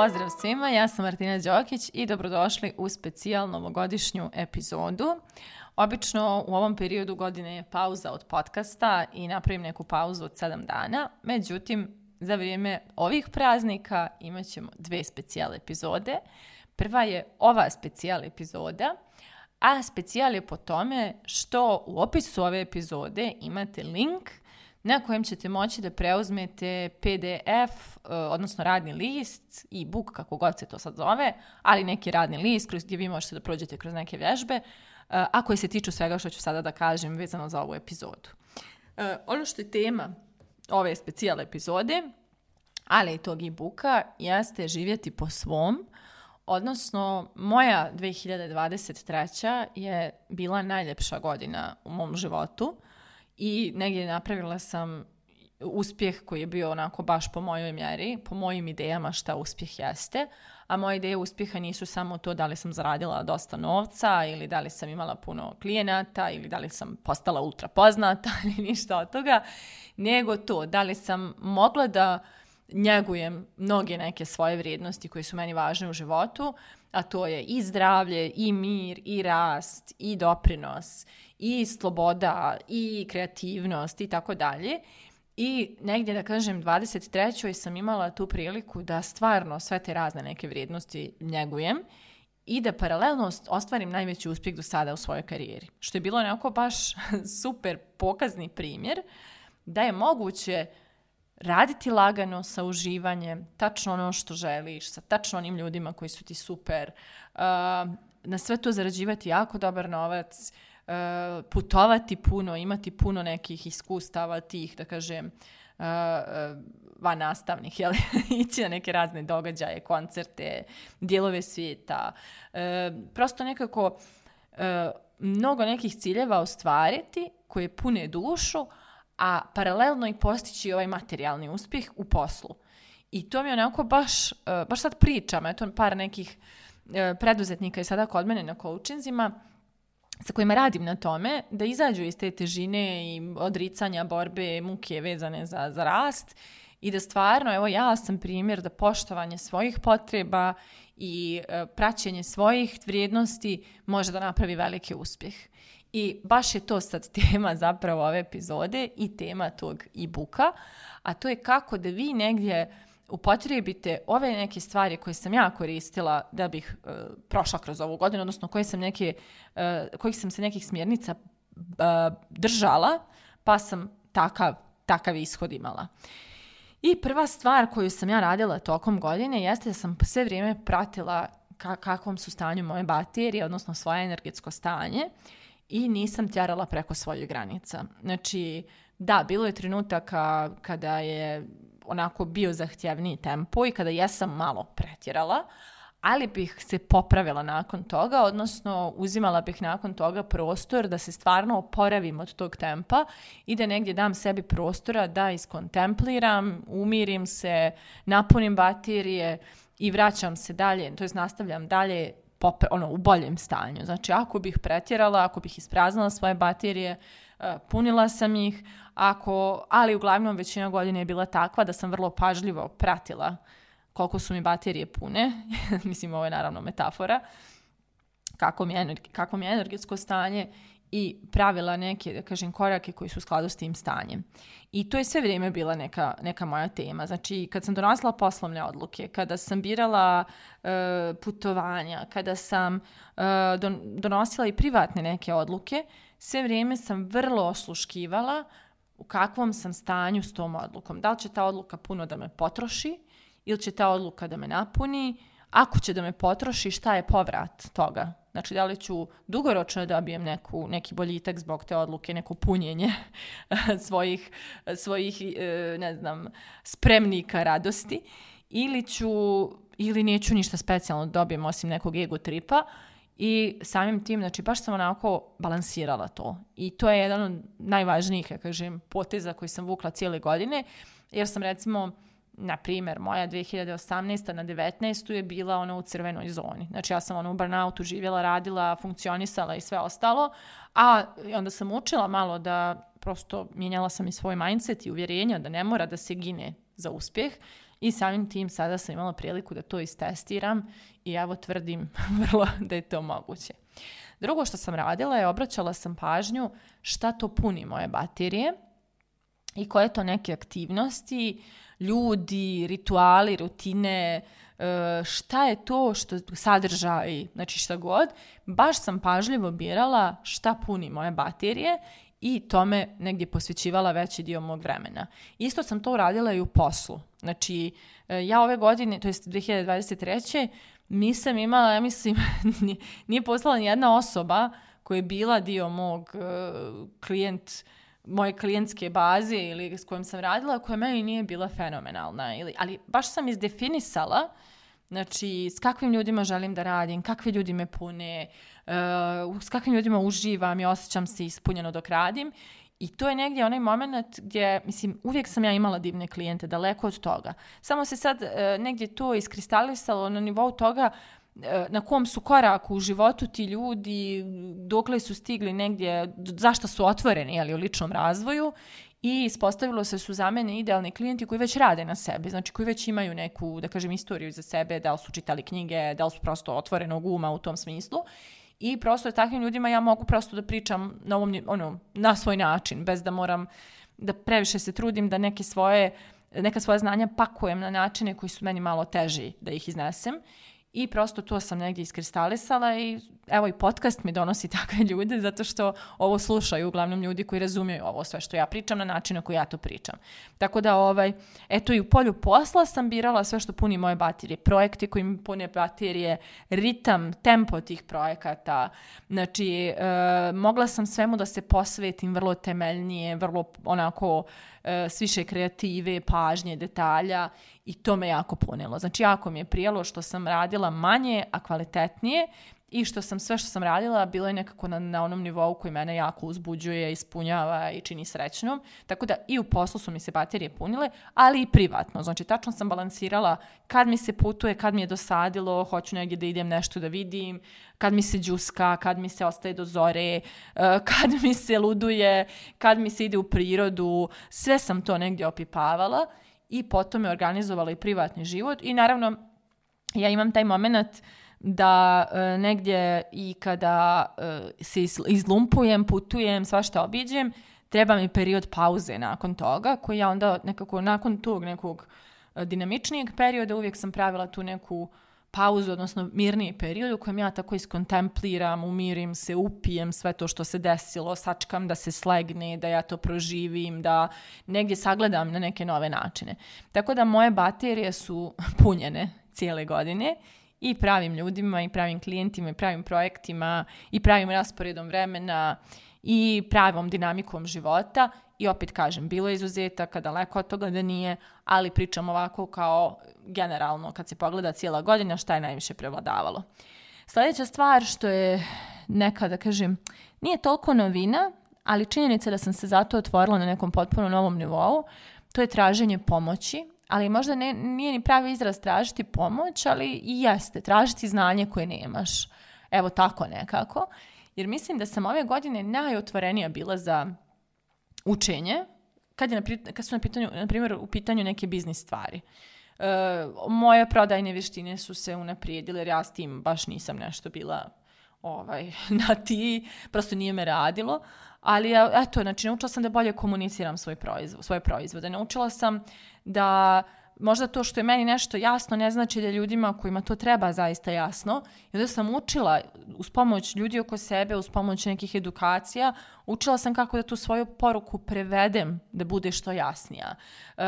Pozdrav svima, ja sam Martina Đokić i dobrodošli u specijalnu novogodišnju epizodu. Obično u ovom periodu godine je pauza od podcasta i napravim neku pauzu od 7 dana. Međutim, za vrijeme ovih praznika imat ćemo dve specijal epizode. Prva je ova specijal epizoda, a specijal je po tome što u opisu ove epizode imate link na kojem ćete moći da preuzmete PDF, e, odnosno radni list i book, kako god se to sad zove, ali neki radni list kroz gdje vi možete da prođete kroz neke vježbe, e, a koji se tiču svega što ću sada da kažem vezano za ovu epizodu. E, ono što je tema ove specijale epizode, ali i tog e-booka, jeste živjeti po svom, odnosno moja 2023. je bila najljepša godina u mom životu i negdje napravila sam uspjeh koji je bio onako baš po mojoj mjeri, po mojim idejama šta uspjeh jeste, a moje ideje uspjeha nisu samo to da li sam zaradila dosta novca ili da li sam imala puno klijenata ili da li sam postala ultra poznata ili ništa od toga, nego to da li sam mogla da njegujem mnoge neke svoje vrijednosti koje su meni važne u životu, a to je i zdravlje, i mir, i rast, i doprinos, i sloboda, i kreativnost i tako dalje. I negdje, da kažem, 23. sam imala tu priliku da stvarno sve te razne neke vrijednosti njegujem i da paralelno ostvarim najveći uspjeh do sada u svojoj karijeri. Što je bilo nekako baš super pokazni primjer da je moguće raditi lagano sa uživanjem, tačno ono što želiš, sa tačno onim ljudima koji su ti super, uh, na sve to zarađivati jako dobar novac, uh, putovati puno, imati puno nekih iskustava tih, da kažem, uh, van nastavnih, jel? ići na neke razne događaje, koncerte, dijelove svijeta. Prosto nekako mnogo nekih ciljeva ostvariti koje pune dušu, a paralelno i postići ovaj materijalni uspjeh u poslu. I to mi je onako baš, e, baš sad pričam, eto par nekih e, preduzetnika i sada kod mene na coachinzima, sa kojima radim na tome, da izađu iz te težine i odricanja, borbe, muke vezane za, za rast i da stvarno, evo ja sam primjer da poštovanje svojih potreba i e, praćenje svojih vrijednosti može da napravi veliki uspjeh. I baš je to sad tema zapravo ove epizode i tema tog e-booka, a to je kako da vi negdje upotrijebite ove neke stvari koje sam ja koristila da bih uh, prošla kroz ovu godinu, odnosno koje sam neke, uh, kojih sam se nekih smjernica uh, držala, pa sam takav, takav ishod imala. I prva stvar koju sam ja radila tokom godine jeste da sam sve vrijeme pratila ka kakvom su stanju moje baterije, odnosno svoje energetsko stanje i nisam tjarala preko svojih granica. Znači, da, bilo je trenutaka kada je onako bio zahtjevniji tempo i kada jesam malo pretjerala, ali bih se popravila nakon toga, odnosno uzimala bih nakon toga prostor da se stvarno oporavim od tog tempa i da negdje dam sebi prostora da iskontempliram, umirim se, napunim baterije i vraćam se dalje, to jest nastavljam dalje popre, ono, u boljem stanju. Znači, ako bih pretjerala, ako bih ispraznila svoje baterije, e, punila sam ih, ako, ali uglavnom većina godine je bila takva da sam vrlo pažljivo pratila koliko su mi baterije pune, mislim ovo je naravno metafora, kako mi je, kako mi je energetsko stanje i pravila neke, da kažem, korake koji su u skladu s tim stanjem. I to je sve vrijeme bila neka, neka moja tema. Znači, kad sam donosila poslovne odluke, kada sam birala uh, putovanja, kada sam uh, don, donosila i privatne neke odluke, sve vrijeme sam vrlo osluškivala u kakvom sam stanju s tom odlukom. Da li će ta odluka puno da me potroši ili će ta odluka da me napuni, ako će da me potroši, šta je povrat toga? Znači, da li ću dugoročno da dobijem neku, neki boljitak zbog te odluke, neko punjenje svojih, svojih, e, ne znam, spremnika radosti, ili ću, ili neću ništa specijalno da dobijem osim nekog ego tripa, i samim tim, znači, baš sam onako balansirala to. I to je jedan od najvažnijih, ja kažem, poteza koji sam vukla cijele godine, jer sam, recimo, na primjer, moja 2018. na 19. je bila ona u crvenoj zoni. Znači ja sam ono u burnoutu živjela, radila, funkcionisala i sve ostalo, a onda sam učila malo da prosto mijenjala sam i svoj mindset i uvjerenja da ne mora da se gine za uspjeh I samim tim sada sam imala priliku da to istestiram i evo tvrdim vrlo da je to moguće. Drugo što sam radila je obraćala sam pažnju šta to puni moje baterije i koje to neke aktivnosti, ljudi, rituali, rutine, e, šta je to što sadržaj, znači šta god, baš sam pažljivo birala šta puni moje baterije i tome negdje posvećivala veći dio mog vremena. Isto sam to uradila i u poslu. Znači, e, ja ove godine, to jest 2023. nisam imala, ja mislim, nije poslala ni jedna osoba koja je bila dio mog uh, klijent, moje klijentske baze ili s kojom sam radila, koja meni nije bila fenomenalna. Ili, ali baš sam izdefinisala Znači, s kakvim ljudima želim da radim, kakvi ljudi me pune, uh, s kakvim ljudima uživam i osjećam se ispunjeno dok radim. I to je negdje onaj moment gdje, mislim, uvijek sam ja imala divne klijente, daleko od toga. Samo se sad uh, negdje to iskristalisalo na nivou toga na kom su koraku u životu ti ljudi, dokle su stigli negdje, zašto su otvoreni jeli, u ličnom razvoju i ispostavilo se su za mene idealni klijenti koji već rade na sebi, znači koji već imaju neku, da kažem, istoriju za sebe, da li su čitali knjige, da li su prosto otvorenog uma u tom smislu. I prosto takvim ljudima ja mogu prosto da pričam na, ovom, ono, na svoj način, bez da moram da previše se trudim da neke svoje, neka svoja znanja pakujem na načine koji su meni malo teži da ih iznesem. I prosto to sam negdje iskristalisala i evo i podcast mi donosi takve ljude zato što ovo slušaju uglavnom ljudi koji razumiju ovo sve što ja pričam na način na koji ja to pričam. Tako da ovaj, eto i u polju posla sam birala sve što puni moje baterije, projekti koji mi pune baterije, ritam, tempo tih projekata. Znači, e, mogla sam svemu da se posvetim vrlo temeljnije, vrlo onako e, s više kreative, pažnje, detalja i to me jako punilo. Znači, jako mi je prijelo što sam radila manje, a kvalitetnije i što sam sve što sam radila bilo je nekako na, na onom nivou koji mene jako uzbuđuje, ispunjava i čini srećnom. Tako da i u poslu su mi se baterije punile, ali i privatno. Znači tačno sam balansirala kad mi se putuje, kad mi je dosadilo, hoću negdje da idem nešto da vidim, kad mi se džuska, kad mi se ostaje do zore, eh, kad mi se luduje, kad mi se ide u prirodu. Sve sam to negdje opipavala i potom je organizovala i privatni život i naravno ja imam taj moment uh, da e, negdje i kada e, se izlumpujem, putujem, svašta obiđem, treba mi period pauze nakon toga, koji ja onda nekako nakon tog nekog e, dinamičnijeg perioda uvijek sam pravila tu neku pauzu, odnosno mirniji period u kojem ja tako iskontempliram, umirim se, upijem sve to što se desilo, sačkam da se slegne, da ja to proživim, da negdje sagledam na neke nove načine. Tako da moje baterije su punjene cijele godine i pravim ljudima i pravim klijentima i pravim projektima i pravim rasporedom vremena i pravom dinamikom života i opet kažem, bilo je izuzetaka, daleko od toga da nije, ali pričam ovako kao generalno kad se pogleda cijela godina šta je najviše prevladavalo. Sljedeća stvar što je neka, da kažem, nije toliko novina, ali činjenica da sam se zato otvorila na nekom potpuno novom nivou, to je traženje pomoći ali možda ne, nije ni pravi izraz tražiti pomoć, ali i jeste, tražiti znanje koje nemaš. Evo tako nekako. Jer mislim da sam ove godine najotvorenija bila za učenje, kad, je na, kad su na, pitanju, na primjer u pitanju neke biznis stvari. E, moje prodajne vještine su se unaprijedile, jer ja s tim baš nisam nešto bila ovaj, na ti, prosto nije me radilo, ali eto, znači naučila sam da bolje komuniciram svoj proizvod, svoje proizvode. Naučila sam da možda to što je meni nešto jasno ne znači da ljudima kojima to treba zaista jasno. I onda sam učila uz pomoć ljudi oko sebe, uz pomoć nekih edukacija, učila sam kako da tu svoju poruku prevedem da bude što jasnija. Uh,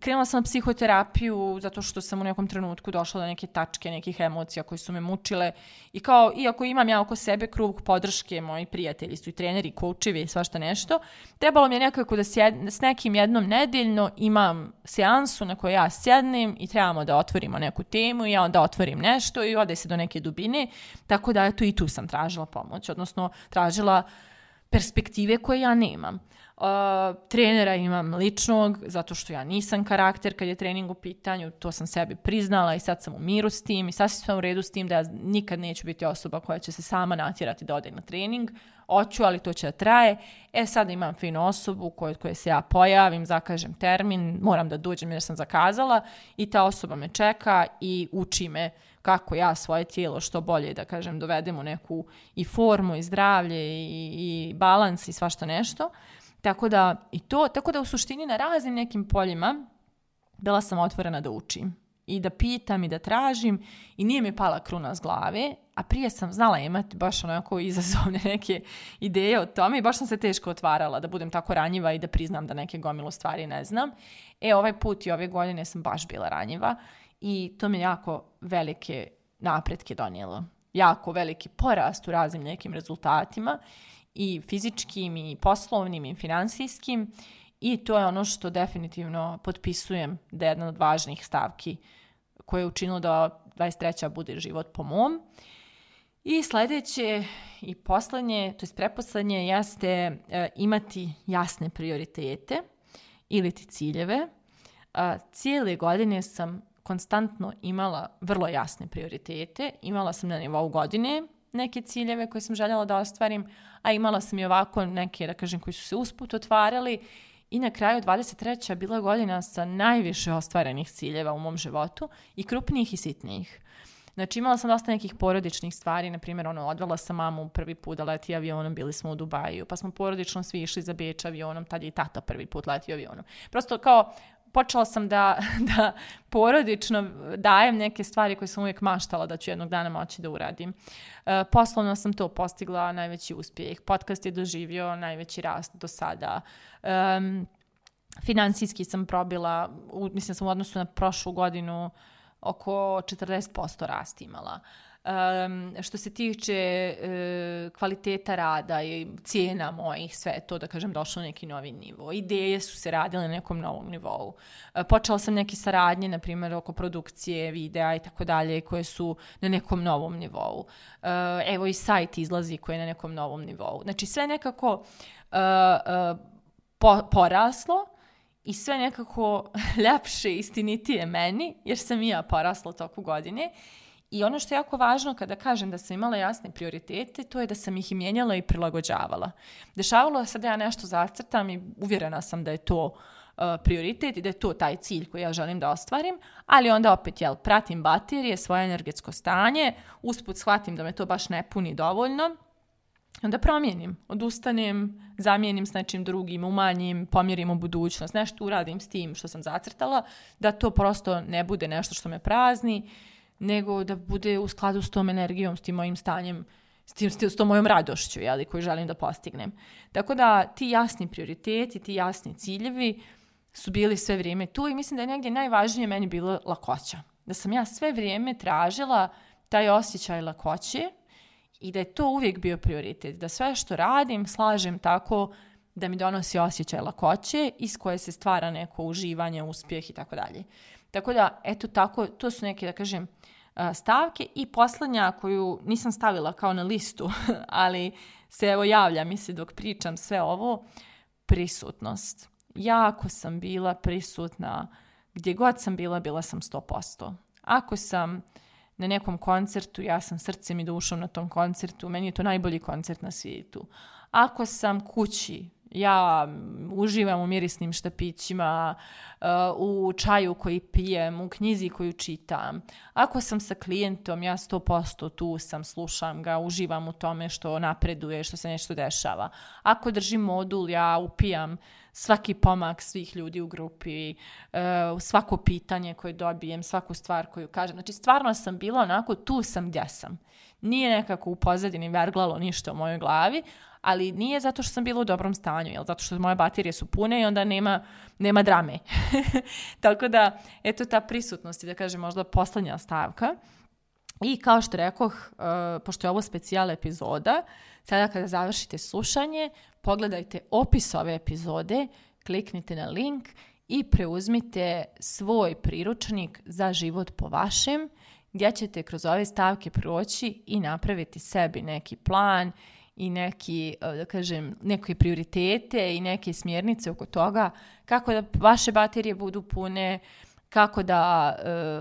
krenula sam na psihoterapiju zato što sam u nekom trenutku došla do neke tačke, nekih emocija koje su me mučile i kao, iako imam ja oko sebe krug podrške, moji prijatelji su i treneri, koučevi i svašta nešto, trebalo mi je nekako da sjed, s nekim jednom nedeljno imam seansu na kojoj ja sjednem i trebamo da otvorimo neku temu i ja onda otvorim nešto i ode se do neke dubine, tako da eto i tu sam tražila pomoć, odnosno tražila perspektive koje ja nemam. Trenera imam ličnog, zato što ja nisam karakter kad je trening u pitanju, to sam sebi priznala i sad sam u miru s tim i sasvim sam u redu s tim da ja nikad neću biti osoba koja će se sama natjerati da ode na trening. Oću, ali to će da traje. E sad imam finu osobu kod koje se ja pojavim, zakažem termin, moram da dođem jer sam zakazala i ta osoba me čeka i uči me kako ja svoje tijelo što bolje, da kažem, dovedem u neku i formu i zdravlje i, i balans i svašta nešto. Tako da, i to, tako da u suštini na raznim nekim poljima bila sam otvorena da učim i da pitam i da tražim i nije mi pala kruna s glave, a prije sam znala imati baš onako izazovne neke ideje o tome i baš sam se teško otvarala da budem tako ranjiva i da priznam da neke gomilu stvari ne znam. E, ovaj put i ove godine sam baš bila ranjiva i to mi jako velike napretke donijelo. Jako veliki porast u raznim nekim rezultatima i fizičkim i poslovnim i finansijskim i to je ono što definitivno potpisujem da je jedna od važnih stavki koje je učinilo da 23. bude život po mom. I sledeće i poslednje, to je preposlednje, jeste e, imati jasne prioritete ili ti ciljeve. E, cijele godine sam konstantno imala vrlo jasne prioritete. Imala sam na nivou godine neke ciljeve koje sam željela da ostvarim, a imala sam i ovako neke, da kažem, koji su se usput otvarali i na kraju 23. bila godina sa najviše ostvarenih ciljeva u mom životu i krupnijih i sitnijih. Znači imala sam dosta nekih porodičnih stvari, na primjer ono, odvela sam mamu prvi put da leti avionom, bili smo u Dubaju, pa smo porodično svi išli za Beč avionom, tad je i tata prvi put letio avionom. Prosto kao počela sam da, da porodično dajem neke stvari koje sam uvijek maštala da ću jednog dana moći da uradim. E, poslovno sam to postigla najveći uspjeh. Podcast je doživio najveći rast do sada. Um, finansijski sam probila, u, mislim sam u odnosu na prošlu godinu oko 40% rast imala. Um, što se tiče uh, kvaliteta rada i cijena mojih, sve to, da kažem, došlo na neki novi nivo. Ideje su se radile na nekom novom nivou. Uh, počela sam neke saradnje, na primjer, oko produkcije videa i tako dalje, koje su na nekom novom nivou. Uh, evo i sajt izlazi koji je na nekom novom nivou. Znači, sve nekako uh, uh, po, poraslo, i sve nekako ljepše istinitije meni, jer sam i ja porasla toku godine I ono što je jako važno kada kažem da sam imala jasne prioritete, to je da sam ih mijenjala i prilagođavala. Dešavalo se da ja nešto zacrtam i uvjerena sam da je to uh, prioritet i da je to taj cilj koji ja želim da ostvarim, ali onda opet, jel, pratim baterije, svoje energetsko stanje, usput shvatim da me to baš ne puni dovoljno, onda promijenim, odustanem, zamijenim s nečim drugim, umanjim, pomjerim u budućnost, nešto uradim s tim što sam zacrtala, da to prosto ne bude nešto što me prazni, nego da bude u skladu s tom energijom, s tim mojim stanjem, s, tim, s tom mojom radošću jeli, koju želim da postignem. Tako da ti jasni prioriteti, ti jasni ciljevi su bili sve vrijeme tu i mislim da je negdje najvažnije meni bilo lakoća. Da sam ja sve vrijeme tražila taj osjećaj lakoće i da je to uvijek bio prioritet. Da sve što radim slažem tako da mi donosi osjećaj lakoće iz koje se stvara neko uživanje, uspjeh i tako dalje. Tako da, eto tako, to su neke, da kažem, stavke i poslednja koju nisam stavila kao na listu, ali se evo javlja mi se dok pričam sve ovo, prisutnost. Jako sam bila prisutna, gdje god sam bila, bila sam 100%. Ako sam na nekom koncertu, ja sam srcem i dušom na tom koncertu, meni je to najbolji koncert na svijetu. Ako sam kući, ja uživam u mirisnim štapićima, uh, u čaju koji pijem, u knjizi koju čitam. Ako sam sa klijentom, ja 100% tu sam, slušam ga, uživam u tome što napreduje, što se nešto dešava. Ako držim modul, ja upijam svaki pomak svih ljudi u grupi, uh, svako pitanje koje dobijem, svaku stvar koju kažem. Znači, stvarno sam bila onako, tu sam gdje sam. Nije nekako u pozadini verglalo ništa u mojoj glavi, ali nije zato što sam bila u dobrom stanju, jel? zato što moje baterije su pune i onda nema, nema drame. Tako da, eto ta prisutnost i da kažem možda poslednja stavka. I kao što rekoh, uh, pošto je ovo specijal epizoda, sada kada završite slušanje, pogledajte opis ove epizode, kliknite na link i preuzmite svoj priručnik za život po vašem, gdje ćete kroz ove stavke proći i napraviti sebi neki plan i neki, e, da kažem, neke prioritete i neke smjernice oko toga kako da vaše baterije budu pune, kako da,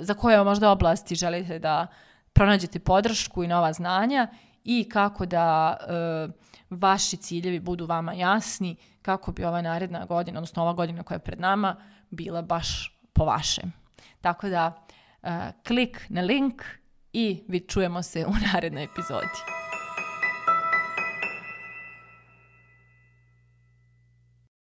e, za koje možda oblasti želite da pronađete podršku i nova znanja i kako da e, vaši ciljevi budu vama jasni, kako bi ova naredna godina, odnosno ova godina koja je pred nama, bila baš po vašem. Tako da, klik na link i vi čujemo se u narednoj epizodi.